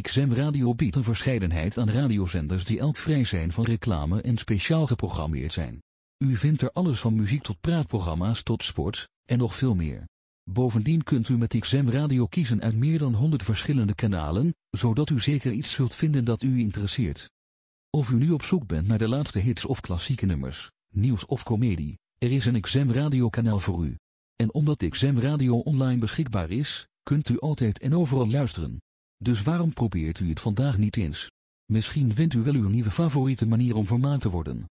XM Radio biedt een verscheidenheid aan radiozenders die elk vrij zijn van reclame en speciaal geprogrammeerd zijn. U vindt er alles van muziek tot praatprogramma's tot sport, en nog veel meer. Bovendien kunt u met XM Radio kiezen uit meer dan 100 verschillende kanalen, zodat u zeker iets zult vinden dat u interesseert. Of u nu op zoek bent naar de laatste hits of klassieke nummers, nieuws of komedie, er is een XM Radio kanaal voor u. En omdat XM Radio online beschikbaar is, kunt u altijd en overal luisteren. Dus waarom probeert u het vandaag niet eens? Misschien vindt u wel uw nieuwe favoriete manier om vermaakt te worden.